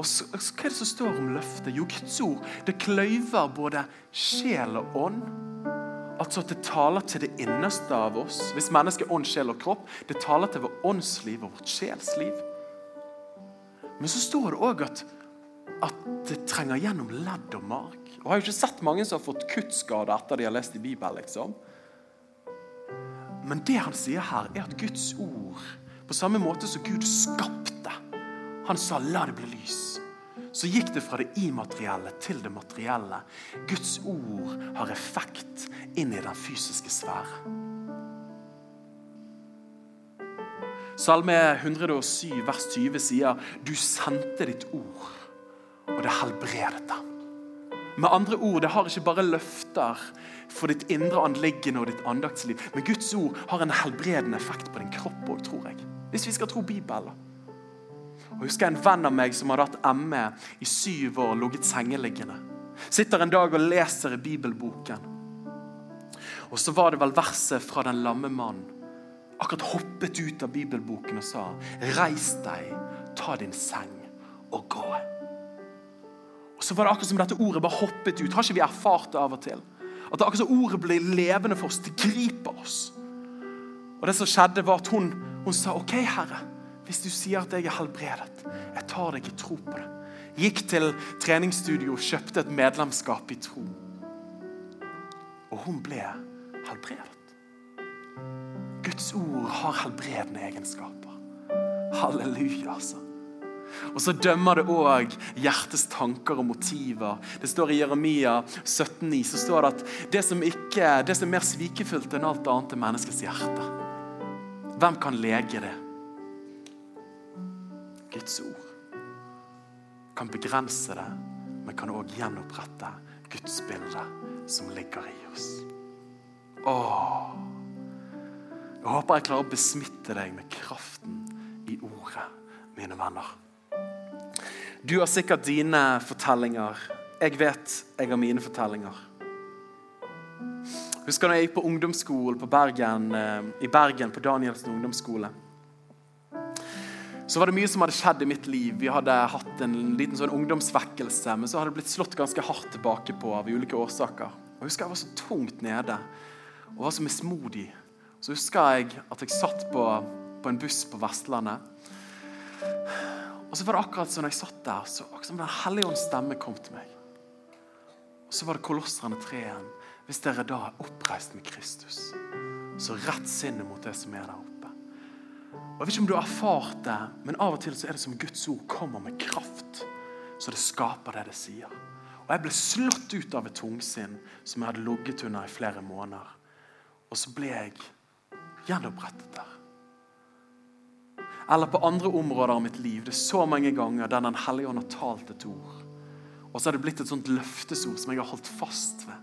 Og så, Hva er det som står om løftet? Jo, Guds ord det kløyver både sjel og ånd. Altså at Det taler til det innerste av oss. Hvis mennesket er ånd, sjel og kropp. Det taler til vårt åndsliv og vårt sjelsliv. Men så står det òg at, at det trenger gjennom ledd og mark. Og Jeg har jo ikke sett mange som har fått kuttskader etter de har lest i Bibelen. liksom. Men det han sier her, er at Guds ord, på samme måte som Gud skapte Han sa 'la det bli lys'. Så gikk det fra det immaterielle til det materielle. Guds ord har effekt inn i den fysiske sfære. Salme 107 vers 20 sier 'Du sendte ditt ord, og det helbredet dem'. Med andre ord, det har ikke bare løfter for ditt indre anliggende og ditt andaktsliv, men Guds ord har en helbredende effekt på din kropp òg, tror jeg. Hvis vi skal tro Bibelen. Og Jeg husker en venn av meg som hadde hatt ME i syv år ligget sengeliggende. Sitter en dag og leser i bibelboken. Og så var det vel verset fra den lamme mannen. Akkurat hoppet ut av bibelboken og sa, 'Reis deg, ta din seng og gå'. Og så var det akkurat som dette ordet bare hoppet ut. Har ikke vi erfart det av og til? At det akkurat som ordet blir levende for oss. Det griper oss. Og det som skjedde, var at hun, hun sa OK, Herre. Hvis du sier at jeg er helbredet, jeg tar deg i tro på det. Gikk til treningsstudio og kjøpte et medlemskap i tro. Og hun ble helbredet. Guds ord har helbredende egenskaper. Halleluja, altså. Og så dømmer det òg hjertets tanker og motiver. Det står I Jeremia 17,9 så står det at det som, ikke, det som er mer svikefullt enn alt annet, er menneskets hjerte. Hvem kan lege det? Guds ord kan begrense det, men kan òg gjenopprette Guds bilde som ligger i oss. Åh. Jeg håper jeg klarer å besmitte deg med kraften i ordet, mine venner. Du har sikkert dine fortellinger. Jeg vet jeg har mine fortellinger. Husker da jeg gikk på ungdomsskolen på Bergen, eh, i Bergen, på Danielsen ungdomsskole. Så var det mye som hadde skjedd i mitt liv. Vi hadde hatt en liten sånn ungdomsvekkelse, men så hadde det blitt slått ganske hardt tilbake på av ulike årsaker. Og Jeg husker jeg var så tungt nede og var så mismodig. Så husker jeg at jeg satt på, på en buss på Vestlandet. Og så var det akkurat som når jeg satt der, så akkurat som Den hellige ånds stemme kom til meg. Og så var det Kolosserne 3 igjen. Hvis dere da er oppreist med Kristus, så rett sinnet mot det som er der oppe. Og Jeg vet ikke om du har erfart det, men av og til så er det som Guds ord kommer med kraft. Så det skaper det det sier. Og Jeg ble slått ut av et tungsinn som jeg hadde ligget under i flere måneder. Og så ble jeg gjenopprettet der. Eller på andre områder av mitt liv. Det er så mange ganger der Den hellige ånd har talt et ord. Og så har det blitt et sånt løftesord som jeg har holdt fast ved.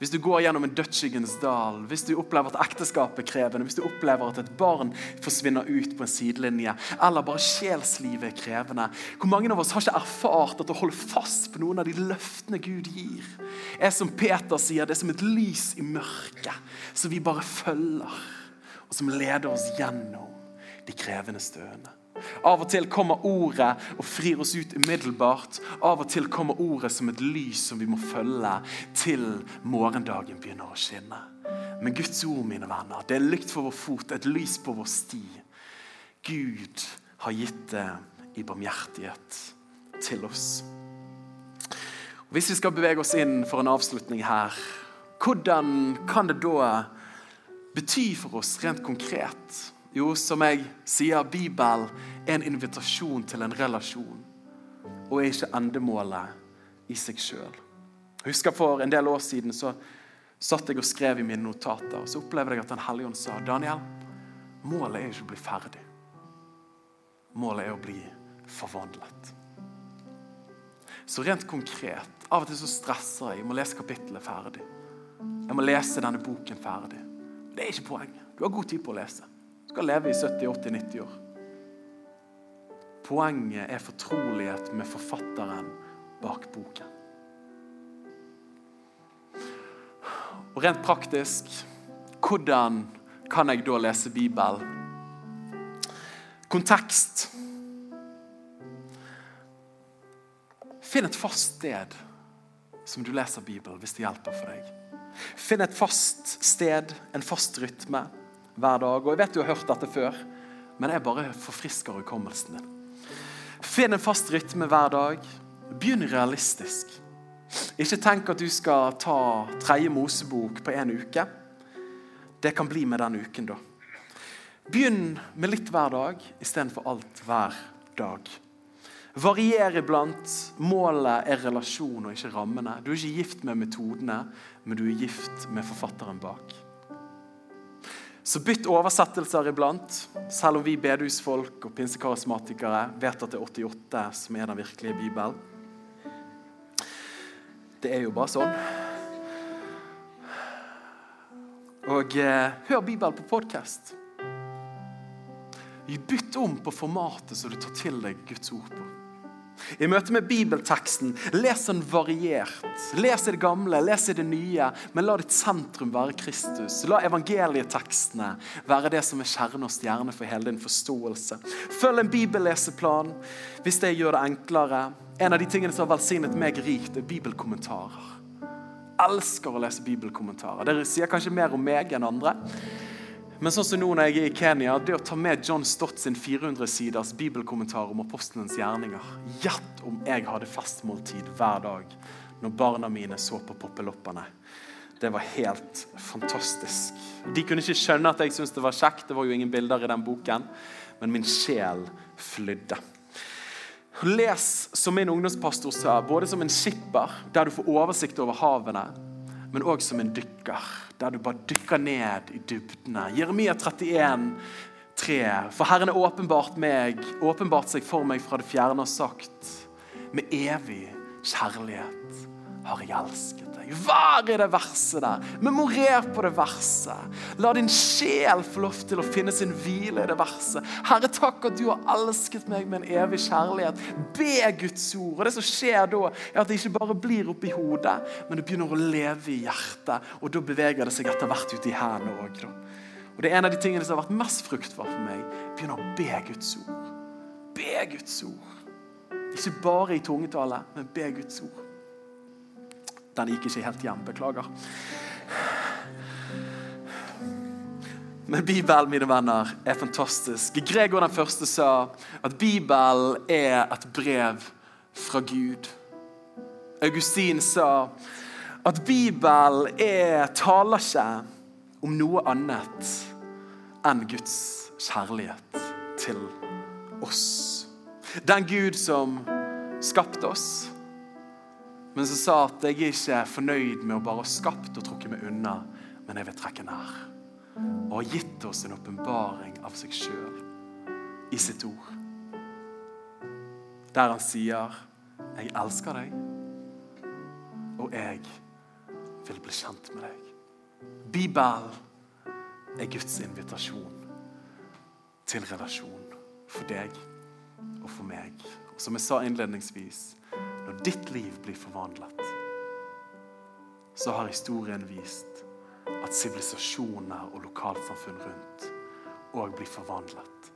Hvis du går gjennom en dødsskyggens dal, hvis du opplever at ekteskapet er krevende, hvis du opplever at et barn forsvinner ut på en sidelinje, eller bare sjelslivet er krevende Hvor mange av oss har ikke erfart at å holde fast på noen av de løftene Gud gir, er som Peter sier, det er som et lys i mørket som vi bare følger, og som leder oss gjennom de krevende støene. Av og til kommer ordet og frir oss ut umiddelbart. Av og til kommer ordet som et lys som vi må følge til morgendagen begynner å skinne. Men Guds ord, mine venner, det er lykt for vår fot, et lys på vår sti. Gud har gitt det i barmhjertighet til oss. Og hvis vi skal bevege oss inn for en avslutning her, hvordan kan det da bety for oss rent konkret? Jo, som jeg sier, Bibelen er en invitasjon til en relasjon. Og er ikke endemålet i seg sjøl. Husker For en del år siden så satt jeg og skrev i mine notater. og Så opplevde jeg at Den hellige ånd sa Daniel, målet er ikke å bli ferdig. Målet er å bli forvandlet. Så rent konkret, av og til så stresser jeg. Jeg må lese kapittelet ferdig. Jeg må lese denne boken ferdig. Det er ikke poenget. Du har god tid på å lese skal leve i 70-80-90 år. Poenget er fortrolighet med forfatteren bak boken. Og Rent praktisk hvordan kan jeg da lese Bibelen? Kontekst. Finn et fast sted som du leser Bibelen, hvis det hjelper for deg. Finn et fast sted, en fast rytme hver dag. Og jeg vet du har hørt dette før, men jeg bare forfrisker hukommelsen din. Finn en fast rytme hver dag. Begynn realistisk. Ikke tenk at du skal ta tredje Mosebok på én uke. Det kan bli med den uken, da. Begynn med litt hver dag istedenfor alt hver dag. Varier iblant. Målet er relasjon og ikke rammene. Du er ikke gift med metodene, men du er gift med forfatteren bak. Så bytt oversettelser iblant, selv om vi bedehusfolk og pinsekarismatikere vet at det er 88 som er den virkelige Bibelen. Det er jo bare sånn. Og eh, hør Bibelen på podkast. Bytt om på formatet så du tar til deg Guds ord på. I møte med bibelteksten, les den variert. Les i det gamle, les i det nye, men la ditt sentrum være Kristus. La evangelietekstene være det som er kjerne og stjerne for hele din forståelse. Følg en bibelleseplan hvis det gjør det enklere. En av de tingene som har velsignet meg rikt, er bibelkommentarer. elsker å lese bibelkommentarer. Dere sier kanskje mer om meg enn andre. Men sånn som nå når jeg er i Kenya, det å ta med John Stott sin 400-siders bibelkommentar om apostelens gjerninger Gjett om jeg hadde festmåltid hver dag når barna mine så på poppeloppene. Det var helt fantastisk. De kunne ikke skjønne at jeg syntes det var kjekt. Det var jo ingen bilder i den boken. Men min sjel flydde. Les som min ungdomspastor sa, både som en skipper, der du får oversikt over havene, men òg som en dykker, der du bare dykker ned i dybdene. Jeremia 31, 3. For Herren er åpenbart meg, åpenbart seg for meg fra det fjerne og sagt. Med evig kjærlighet har jeg elsket Vær i det verset der. Memorer på det verset. La din sjel få lov til å finne sin hvile i det verset. Herre, takk at du har elsket meg med en evig kjærlighet. Be Guds ord. Og Det som skjer da, er at det ikke bare blir oppi hodet, men det begynner å leve i hjertet. Og da beveger det seg etter hvert ut i hendene òg. Og det er en av de tingene som har vært mest fruktbar for meg. Begynne å be Guds ord. Be Guds ord. Ikke bare i tungetale, men be Guds ord. Den gikk ikke helt hjem. Beklager. Men Bibelen mine venner, er fantastisk. Gregor den første sa at Bibelen er et brev fra Gud. Augustin sa at Bibelen er, taler ikke om noe annet enn Guds kjærlighet til oss. Den Gud som skapte oss, men som sa at jeg er ikke fornøyd med å bare ha skapt og trukket meg unna, men jeg vil trekke nær. Og har gitt oss en åpenbaring av seg sjøl i sitt ord. Der han sier, 'Jeg elsker deg, og jeg vil bli kjent med deg'. Bibelen er Guds invitasjon til relasjon for deg og for meg. Og som jeg sa innledningsvis, når ditt liv blir forvandlet, så har historien vist at sivilisasjoner og lokalsamfunn rundt òg blir forvandlet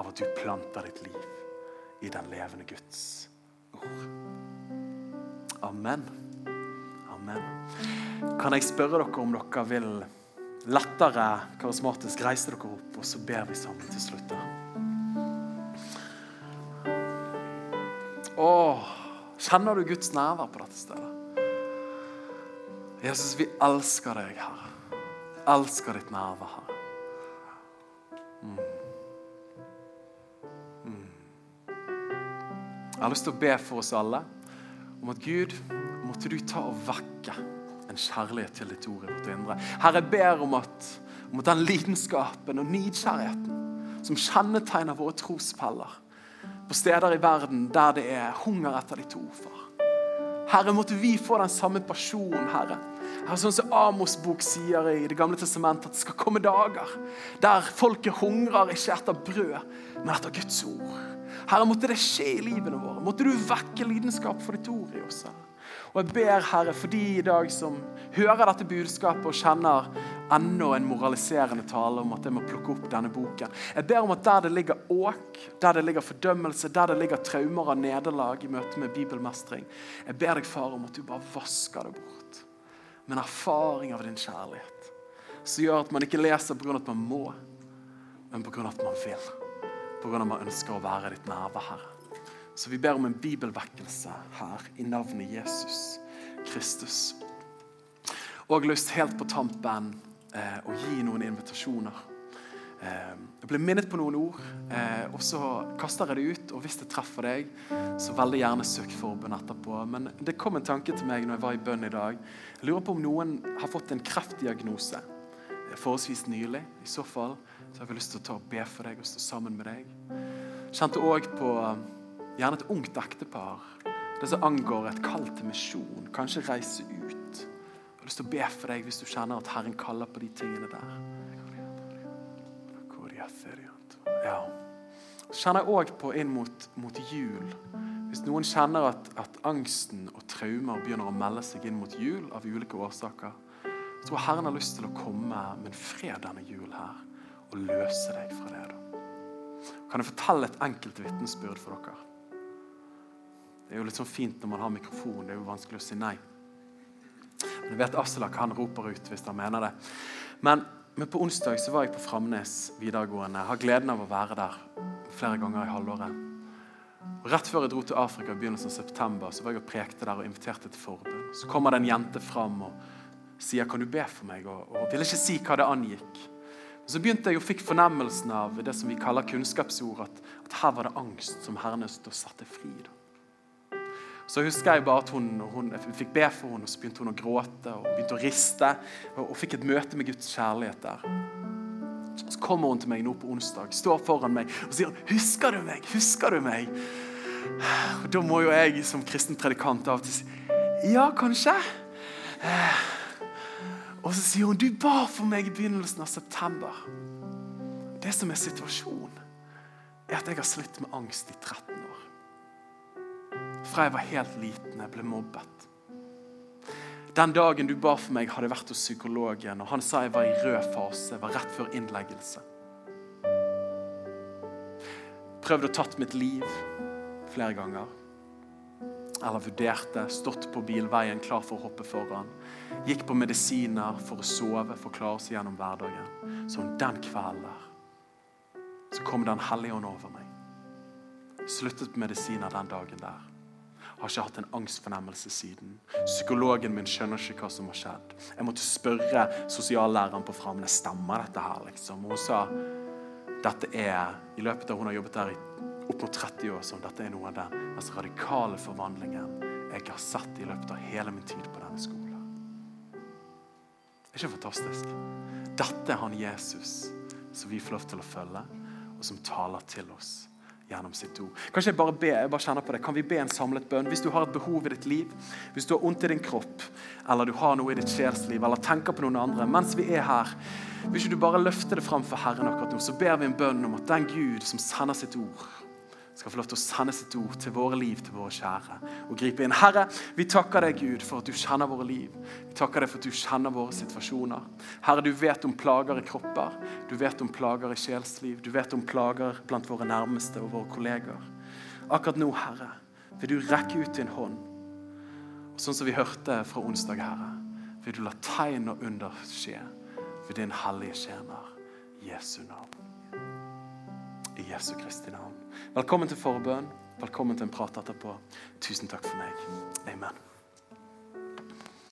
av at du planter ditt liv i den levende Guds ord. Amen. Amen. Kan jeg spørre dere om dere vil lettere karismatisk reise dere opp, og så ber vi sammen til slutt? Åh, kjenner du Guds nærvær på dette stedet? Jesus, vi elsker deg, Herre. Elsker ditt nærvær, Herre. Mm. Mm. Jeg har lyst til å be for oss alle om at Gud, måtte du ta og vekke en kjærlighet til ditt ord i vårt indre. Herre, jeg ber om at, om at den lidenskapen og nidkjærligheten som kjennetegner våre trospeller på steder i verden der det er hunger etter ditt ord, far. Herre, måtte vi få den samme pasjonen, Herre. Herre, sånn som Amos' bok sier i Det gamle testamentet, at det skal komme dager der folket hungrer ikke etter brød, men etter Guds ord. Herre, måtte det skje i livene våre. Måtte du vekke lidenskap for ditt ord i oss. Herre. Og jeg ber, Herre, for de i dag som hører dette budskapet og kjenner enda en moraliserende tale om at jeg må plukke opp denne boken. Jeg ber om at der det ligger åk, der det ligger fordømmelse, der det ligger traumer og nederlag i møte med bibelmestring, jeg ber deg, far, om at du bare vasker det bort med en erfaring av din kjærlighet. Som gjør at man ikke leser pga. at man må, men pga. at man vil. Pga. at man ønsker å være ditt nærvær, Herre. Så vi ber om en bibelvekkelse her i navnet Jesus Kristus. Og lyst helt på tampen eh, å gi noen invitasjoner. Eh, jeg ble minnet på noen ord, eh, og så kaster jeg det ut. Og hvis det treffer deg, så veldig gjerne søk forbønn etterpå. Men det kom en tanke til meg når jeg var i bønn i dag. Jeg lurer på om noen har fått en kreftdiagnose eh, forholdsvis nylig. I så fall så har vi lyst til å ta og be for deg og stå sammen med deg. Kjente òg på Gjerne et ungt ektepar. Det som angår et kall til misjon. Kanskje reise ut. Jeg har lyst til å be for deg hvis du kjenner at Herren kaller på de tingene der. Ja. Så kjenner jeg òg på inn mot, mot, jul. Hvis noen kjenner at, at, angsten og traumer begynner å melde seg inn mot jul av ulike årsaker, jeg tror Herren har lyst til å komme med en fred denne jul her og løse deg fra det. da. Kan jeg fortelle et enkelt vitnesbyrd for dere? Det er jo litt sånn fint når man har mikrofon. Det er jo vanskelig å si nei. Men jeg vet Aslak han roper ut hvis han mener det. Men, men, på onsdag så var jeg på Framnes videregående. Jeg har gleden av å være der flere ganger i halvåret. Og Rett før jeg dro til Afrika i begynnelsen av september, så var jeg og prekte der og inviterte til forbund. Så kommer det en jente fram og sier 'Kan du be for meg?' og, og ville ikke si hva det angikk. Så begynte jeg og fikk fornemmelsen av det som vi kaller kunnskapsord, at, at her var det angst som Herren ønsket satte fri. Da. Så husker jeg bare at hun, hun fikk be for henne, og så begynte hun å gråte og begynte å riste. Og, og fikk et møte med Guds kjærlighet der. Så kommer hun til meg nå på onsdag, står foran meg og sier 'Husker du meg? Husker du meg?' Og Da må jo jeg som kristen predikant av og til si 'Ja, kanskje'. Og så sier hun 'Du ba for meg i begynnelsen av september'. Det som er situasjonen, er at jeg har slitt med angst i 13 år fra jeg var helt liten. Jeg ble mobbet. Den dagen du ba for meg, hadde jeg vært hos psykologen, og han sa jeg var i rød fase. Jeg var rett før innleggelse. Prøvde å tatt mitt liv flere ganger. eller vurderte, stått på bilveien klar for å hoppe foran. Gikk på medisiner for å sove, for å klare seg gjennom hverdagen. Så den kvelden der så kom Den hellige ånd over meg. Sluttet på medisiner den dagen der. Har ikke hatt en angstfornemmelse siden. Psykologen min skjønner ikke hva som har skjedd. Jeg måtte spørre sosiallæreren på Framne stemmer dette her. liksom. Hun sa dette er i løpet av hun har jobbet der i opp mot 30 år, så dette er noe av den mest radikale forvandlingen jeg har sett i løpet av hele min tid på denne skolen. Det er ikke fantastisk? Dette er han Jesus som vi får lov til å følge, og som taler til oss gjennom sitt ord. Kanskje jeg bare be, jeg bare kjenner på det. Kan vi be en samlet bønn? Hvis du har et behov i ditt liv, hvis du har vondt i din kropp, eller du har noe i ditt sjelsliv, eller tenker på noen andre mens vi er her, vil ikke du bare løfte det fram for Herren akkurat nå, så ber vi en bønn om at den Gud som sender sitt ord, skal få lov til å sende sitt ord til våre liv, til våre kjære, og gripe inn. Herre, vi takker deg, Gud, for at du kjenner våre liv. Vi takker deg for at du kjenner våre situasjoner. Herre, du vet om plager i kropper, du vet om plager i sjelsliv, du vet om plager blant våre nærmeste og våre kolleger. Akkurat nå, Herre, vil du rekke ut din hånd. Og sånn som vi hørte fra onsdag, Herre, vil du la tegn og under skje ved din hellige tjener, Jesu navn. I Jesu Kristi navn. Velkommen til forbønn. Velkommen til en prat etterpå. Tusen takk for meg. Amen.